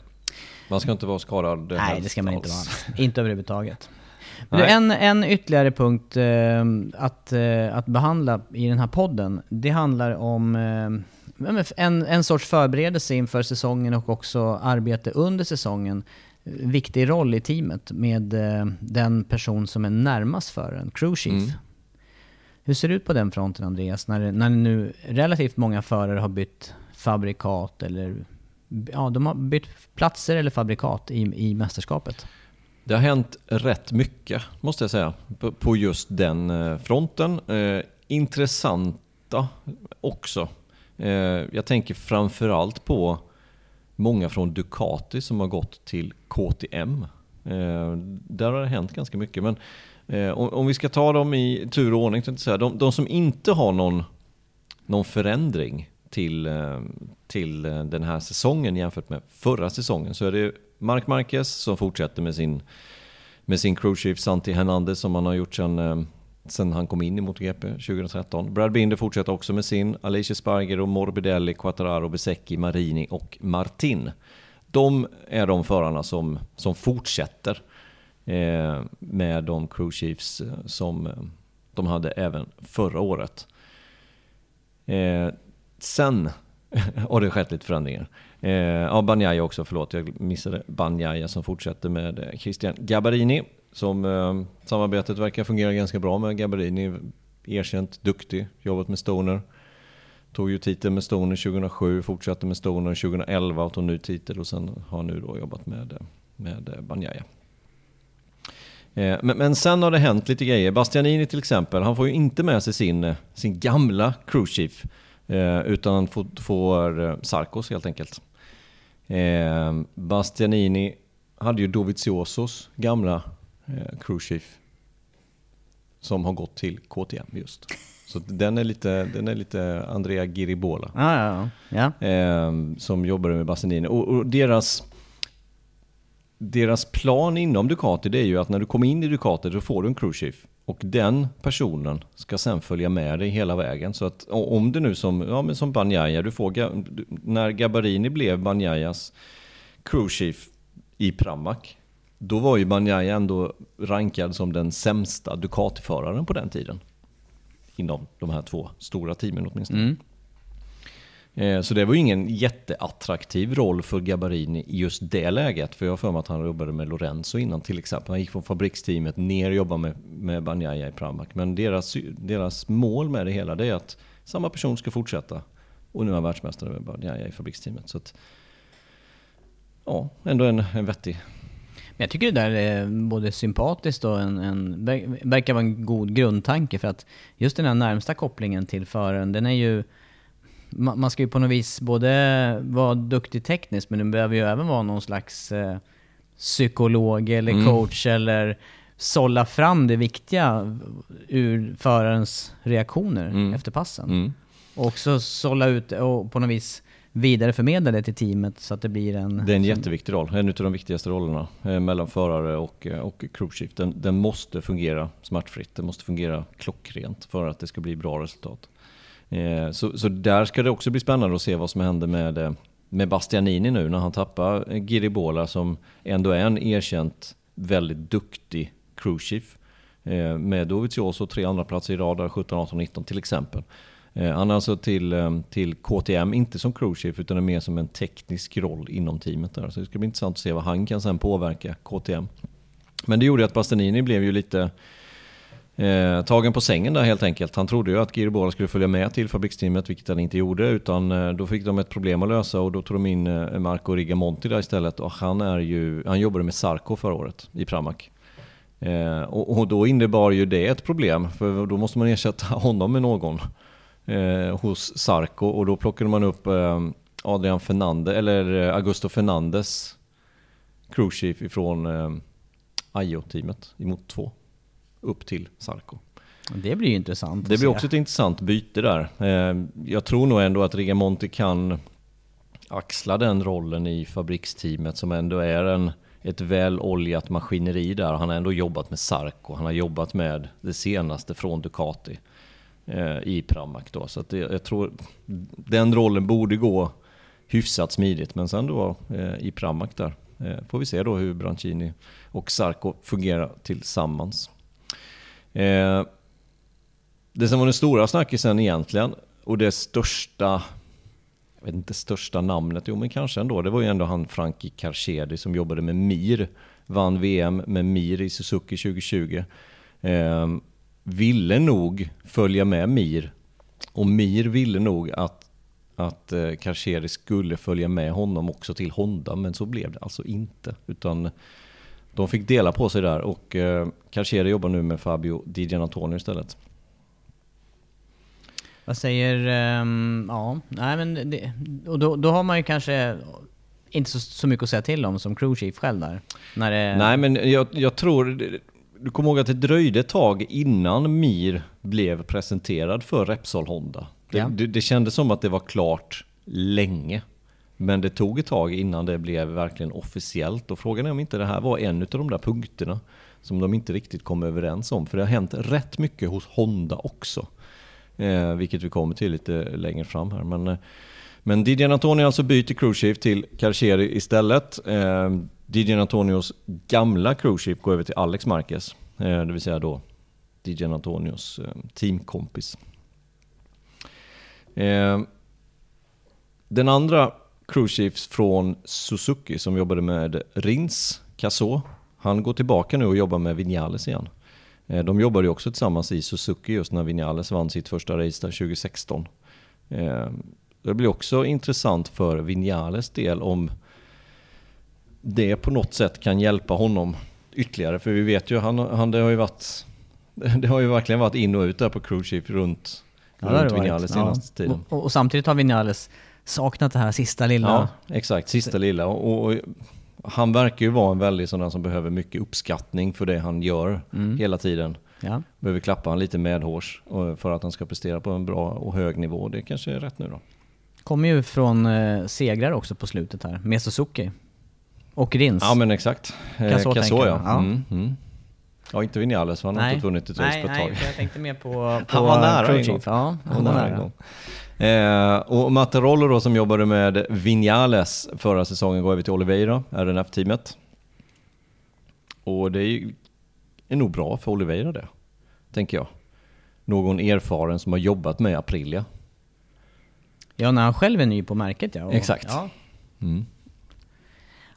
Man ska inte vara skadad Nej, helst det ska man inte alls. vara. Inte överhuvudtaget. Du, en, en ytterligare punkt eh, att, eh, att behandla i den här podden, det handlar om eh, en, en sorts förberedelse inför säsongen och också arbete under säsongen. Viktig roll i teamet med eh, den person som är närmast föraren, crew chief. Mm. Hur ser det ut på den fronten Andreas, när, när nu relativt många förare har bytt fabrikat eller ja, de har bytt platser eller fabrikat i, i mästerskapet? Det har hänt rätt mycket, måste jag säga, på, just den eh, fronten. Eh, intressanta också. Eh, jag tänker framförallt på många från Ducati som har gått till KTM. Eh, där har det hänt ganska mycket. Men eh, om, om vi ska ta dem i tur och ordning, säga, de, de som inte har någon, någon förändring till, eh, till den här säsongen jämfört med förra säsongen så är det Marc Marquez som fortsätter med sin, med sin crewchief Santi Hernandez som han har gjort sedan eh, sen han kom in i MotoGP 2013. Brad Binder fortsätter också med sin, Alicia Sparger, Morbidelli, Quattararo, Besecchi, Marini och Martin. De är de förarna som, som fortsätter eh, med de crew chiefs eh, som eh, de hade även förra året. Eh, sen [laughs] har det skett lite förändringar. Eh, ja, Banjaya också, förlåt, jag missade Banjaya som fortsätter med eh, Christian Gabarini. Som eh, samarbetet verkar fungera ganska bra med. Gabarini, erkänt duktig, jobbat med Stoner. Tog ju titeln med Stoner 2007, fortsatte med Stoner 2011 och tog ny titel och sen har nu då jobbat med, eh, med eh, Banjaya. Men, men sen har det hänt lite grejer. Bastianini till exempel, han får ju inte med sig sin, sin gamla crew chief. Utan får, får Sarkos helt enkelt. Eh, Bastianini hade ju Doviziosos gamla eh, crew chief. Som har gått till KTM just. Så den är lite, den är lite Andrea Giribola. Ja, ja, ja. Eh, som jobbade med Bastianini. Och, och deras, deras plan inom Ducati det är ju att när du kommer in i Ducati då får du en crew chief. Och den personen ska sen följa med dig hela vägen. Så att om det nu som, ja, men som Banjaya, du får, när Gabarini blev Banjayas crewchief i Pramac, då var ju Banjaya ändå rankad som den sämsta Ducati-föraren på den tiden. Inom de här två stora teamen åtminstone. Mm. Eh, så det var ju ingen jätteattraktiv roll för Gabarini i just det läget. För jag har för mig att han jobbade med Lorenzo innan till exempel. Han gick från fabriksteamet ner och jobbade med, med Banjaya i Pramac. Men deras, deras mål med det hela det är att samma person ska fortsätta. Och nu är han världsmästare med Banjaya i fabriksteamet. Så att, ja, ändå en, en vettig Men jag tycker det där är både sympatiskt och en, en, verkar vara en god grundtanke för att just den här närmsta kopplingen till föraren, den är ju ma- Man ska ju på något vis både vara duktig tekniskt men du behöver ju även vara någon slags eh, psykolog eller Mm. coach eller sålla fram det viktiga ur förarens reaktioner Mm. efter passen. Mm. Och också sålla ut och på något vis vidareförmedla det till teamet så att det blir en... Det är en jätteviktig roll, en av de viktigaste rollerna eh, mellan förare och, eh, och crewchief. Den, den måste fungera smärtfritt, den måste fungera klockrent för att det ska bli bra resultat. Eh, så, så där ska det också bli spännande att se vad som händer med, eh, med Bastianini nu när han tappar Giribola som ändå är en erkänt väldigt duktig crewchief. Eh, med Dovizioso tre andra platser i rad, där 17, 18, 19 till exempel. Han är alltså till, till KTM, inte som crewchief utan är mer som en teknisk roll inom teamet. Där. Så det ska bli intressant att se vad han kan sen påverka KTM. Men det gjorde att Bastianini blev ju lite eh, tagen på sängen där helt enkelt. Han trodde ju att Giribola skulle följa med till fabriksteamet, vilket han inte gjorde. Utan eh, då fick de ett problem att lösa och då tog de in eh, Marco Rigamonti där istället. Och han, är ju, han jobbade med Sarko förra året i Pramac. Eh, och, och då innebar ju det ett problem, för då måste man ersätta [laughs] honom med någon eh, hos Sarko. Och då plockade man upp eh, Adrian Fernandez, eller eh, Augusto Fernandes crewchief ifrån eh, IO-teamet i Moto 2 upp till Sarko. Det blir intressant Det blir också ett intressant byte där. Eh, Jag tror nog ändå att Rigamonti kan axla den rollen i fabriksteamet som ändå är en, ett väl oljat maskineri där. Han har ändå jobbat med Sarko, han har jobbat med det senaste från Ducati eh, i Pramac då. Så att det, jag tror den rollen borde gå hyfsat smidigt. Men sen då eh, i Pramac där får vi se då hur Brancini och Sarko fungerar tillsammans. Eh, det som var den stora snackisen egentligen, och det största, jag vet inte största namnet, jo men kanske ändå, det var ju ändå han Frankie Carchedi som jobbade med MIR, vann VM med MIR i Suzuki 2020. Eh, ville nog följa med MIR, och MIR ville nog att, att eh, Karcheri skulle följa med honom också till Honda, men så blev det alltså inte. Utan de fick dela på sig där och eh, Carchedi jobbar nu med Fabio Di Gianantonio istället. Vad säger... ehm, ja, nej men det, och då, då har man ju kanske inte så, så mycket att säga till om som crewchief själv där. När det, Nej men jag, jag tror, du kommer ihåg att det dröjde ett tag innan Mir blev presenterad för Repsol Honda. Det, Ja. det, det kändes som att det var klart länge. Men det tog ett tag innan det blev verkligen officiellt. Och frågan är om inte det här var en av de där punkterna som de inte riktigt kom överens om. För det har hänt rätt mycket hos Honda också. Eh, vilket vi kommer till lite längre fram här. Men, eh, men Didier Antonio alltså byter crewchief till Carcheri istället. Eh, Didier Antonios gamla crewchief går över till Alex Marquez. Eh, det vill säga då Didier Antonios eh, teamkompis. Eh, den andra crewchiefs från Suzuki som jobbade med Rins, Casso, han går tillbaka nu och jobbar med Vinales igen. Eh, De jobbade ju också tillsammans i Suzuki just när Vinales vann sitt första race där 2016. Eh, Det blir också intressant för Vinales del om det på något sätt kan hjälpa honom ytterligare. För vi vet ju, han, han, det har ju varit [laughs] det har ju verkligen varit in och ut där på Crewchief runt, Ja, runt. Vinales senaste Ja. tiden. Och, och samtidigt har Vinales saknat det här sista lilla. Ja, exakt. Sista lilla. Och, och han verkar ju vara en väldigt sån som behöver mycket uppskattning för det han gör Mm. hela tiden. Ja. Behöver klappa han lite medhårs för att han ska prestera på en bra och hög nivå. Det kanske är rätt nu då. Kommer ju från eh, segrar också på slutet här, med Suzuki. Och Rins. Ja men exakt. Eh, Casso Casso tänker ja. Ja. Mm, mm. Ja inte Vinales han har inte vunnit ett race nej, på ett nej, tag. för jag tänkte mer på, på [laughs] Han var nära crew en gång. Ja, Han var nära en gång. Eh, och Matte Rollo då som jobbade med Vinales förra säsongen går över till Oliveira, RNF-teamet. Och det är, ju, är nog bra för Oliveira det, tänker jag. Någon erfaren som har jobbat med Aprilia. Ja, när han själv är ny på märket ja. Och, Exakt. Ja, Mm.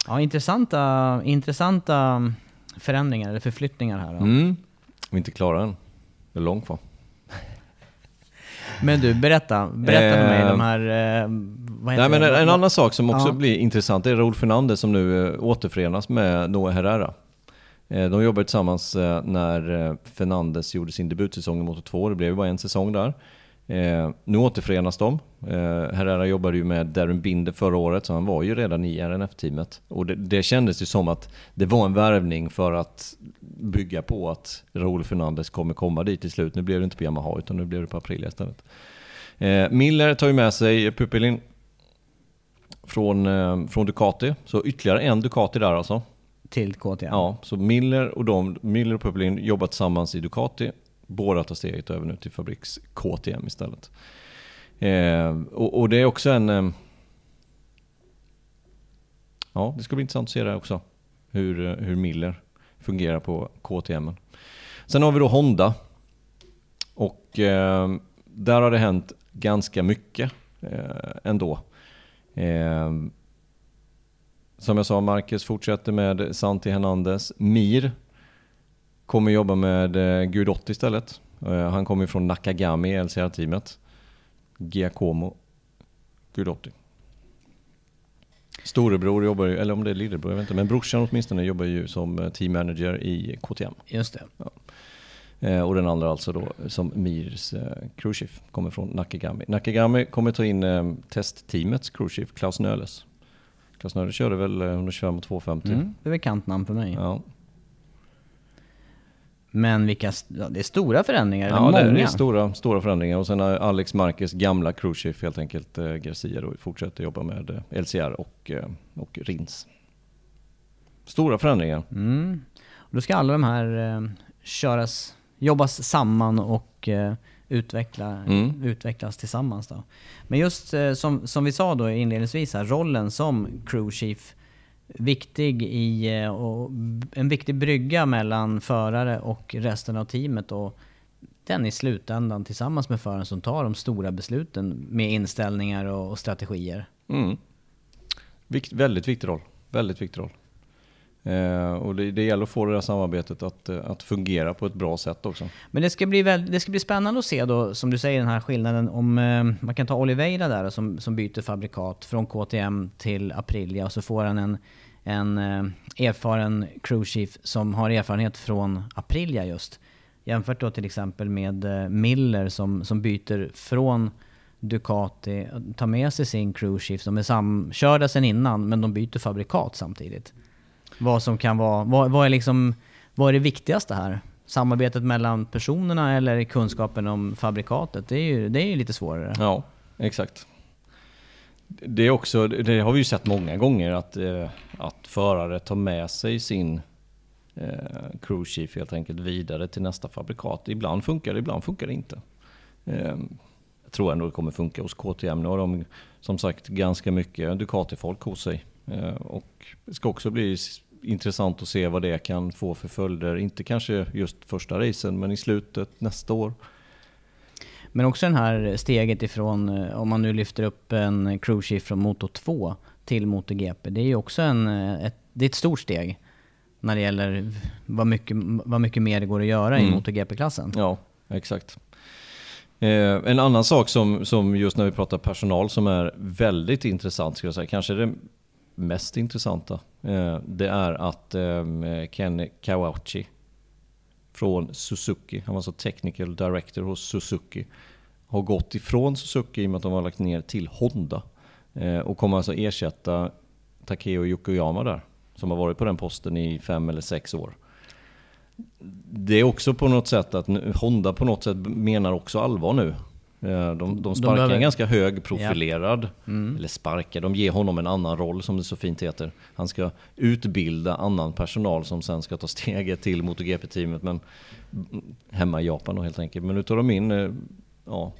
ja intressanta, intressanta förändringar eller förflyttningar här. Då. Mm. Vi är inte klara än. Det är långt kvar. Men du, berätta. Berätta för mig Eh, de här... Eh, vad heter Nej, men en, en annan sak som också Ja. blir intressant är Raúl Fernandez som nu eh, återförenas med Noah Herrera. De jobbade tillsammans när Fernandez gjorde sin debutsäsong i Moto 2. Det blev ju bara en säsong där. Eh, nu återförenas de. Eh, Herrera jobbade ju med Darren Binder förra året, så han var ju redan i RNF-teamet. Och det, det kändes ju som att det var en värvning för att bygga på att Raúl Fernandez kommer komma dit till slut. Nu blev det inte på Yamaha, utan nu blev det på Aprilia istället. Eh, Miller tar ju med sig Pupilin från, eh, från Ducati. Så ytterligare en Ducati där alltså. Till KTM? Ja, så Miller och, de, Miller och Pupilin jobbar tillsammans i Ducati. Båda tar steget över nu till fabriks KTM istället. Eh, och, och det är också en... Eh, ja, det ska bli intressant att se det också. Hur, eh, hur Miller fungerar på KTM. Sen har vi då Honda. Och eh, där har det hänt ganska mycket eh, ändå. Eh, som jag sa, Marcus fortsätter med Santi Hernandez. Mir kommer jobba med eh, Gudotti istället. Eh, han kommer från Nakagami LCR-teamet. Giacomo Gudotti. Storebror jobbar ju, eller om det är lillebror, jag vet inte, men brorsan åtminstone jobbar ju som eh, team manager i KTM. Just det. Eh, och den andra alltså då som Mirs eh, crewchief kommer från Nakagami. Nakagami kommer ta in eh, testteamets crewchief Klaus Nöles. Klaus Nöles körde väl eh, 125 och 250. Mm, det är bekant namn för mig. Ja, Men vilka... Ja, det är stora förändringar, ja eller det många. är stora, stora förändringar. Och sen har Alex Marquez gamla crewchief helt enkelt, eh, Garcia då, fortsätter jobba med eh, LCR och, eh, och Rins. Stora förändringar. Mm. Och då ska alla de här eh, köras, jobbas samman och eh, utveckla, Mm. utvecklas tillsammans då. Men just eh, som, som vi sa då inledningsvis här, rollen som crew chief viktig i, eh, och en viktig brygga mellan förare och resten av teamet och den i slutändan tillsammans med föraren som tar de stora besluten med inställningar och, och strategier. Mm. Vikt, väldigt viktig roll. Väldigt viktig roll. Eh, och det, det gäller att få det där samarbetet att, eh, att fungera på ett bra sätt också. Men det ska, bli väl, det ska bli spännande att se då, som du säger, den här skillnaden om eh, man kan ta Oliveira där som, som byter fabrikat från KTM till Aprilia och så får han en, en eh, erfaren crewchief som har erfarenhet från Aprilia just. Jämfört då till exempel med eh, Miller som, som byter från Ducati, tar med sig sin crewchief De är samkörda sen innan men de byter fabrikat samtidigt. Vad som kan vara, vad, vad är liksom, vad är det viktigaste här? Samarbetet mellan personerna eller kunskapen om fabrikatet? Det är ju, det är ju lite svårare. Ja, exakt. Det, är också, det har vi ju sett många gånger att, eh, att förare tar med sig sin eh, crew chief helt enkelt vidare till nästa fabrikat. Ibland funkar det, ibland funkar det inte. Eh, jag tror ändå det kommer funka hos KTM. Nu har de som sagt ganska mycket Ducati-folk hos sig. Eh, och det ska också bli intressant att se vad det kan få för följder. Inte kanske just första racen, men i slutet nästa år. Men också den här steget ifrån, eh, om man nu lyfter upp en crewchief från Moto 2 till MotoGP. Det är ju också en, eh, ett, det är ett stort steg när det gäller vad mycket, vad mycket mer det går att göra i Mm. MotoGP-klassen. Ja, exakt. Eh, en annan sak som, som just när vi pratar personal som är väldigt intressant, ska jag säga, kanske det mest intressanta, eh, det är att eh, Ken Kawauchi från Suzuki, han var så technical director hos Suzuki, har gått ifrån Suzuki i och med att de har lagt ner till Honda eh, och kommer alltså ersätta Takeo Yokoyama där, som har varit på den posten i fem eller sex år det är också på något sätt att Honda på något sätt menar också allvar nu. De, de sparkar behöver- en ganska högprofilerad, eller sparkar, de ger honom en annan roll som det så fint heter. Han ska utbilda annan personal som sen ska ta steget till MotoGP-teamet, men mm, hemma i Japan då helt enkelt. Men nu tar de in eh, ja,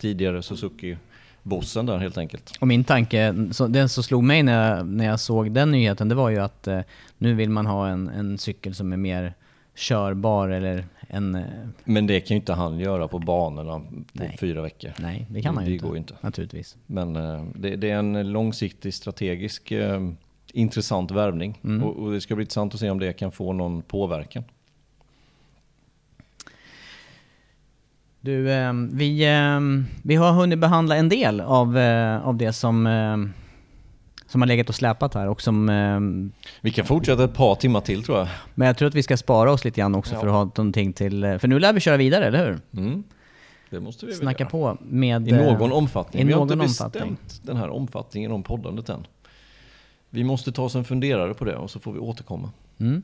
tidigare Suzuki-bossen där helt enkelt. Och min tanke, så, den som slog mig när jag, när jag såg den nyheten, det var ju att eh, nu vill man ha en, en cykel som är mer körbar eller en... eh, Men det kan ju inte han göra på banorna på Nej. fyra veckor. Nej, det kan man ju det inte. går ju inte. Naturligtvis. Men eh, det, det är en långsiktig strategisk eh, intressant värvning. Mm. Och, och det ska bli intressant att se om det kan få någon påverkan. Du, vi, vi har hunnit behandla en del av, av det som, som har legat och släpat här och som... Eh, Vi kan fortsätta ett par timmar till tror jag. men jag tror att vi ska spara oss lite grann också Ja. för att ha någonting till... eh, För nu lär vi köra vidare, eller hur? Mm. Det måste vi Snacka göra. på med... I eh, någon omfattning. I vi har någon inte omfattning. bestämt den här omfattningen om poddandet än. Vi måste ta oss en funderare på det och så får vi återkomma. Mm.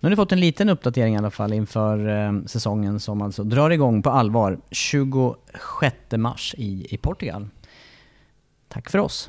Nu har ni fått en liten uppdatering i alla fall inför eh, säsongen som alltså drar igång på allvar 26 mars i, i Portugal. Tack för oss.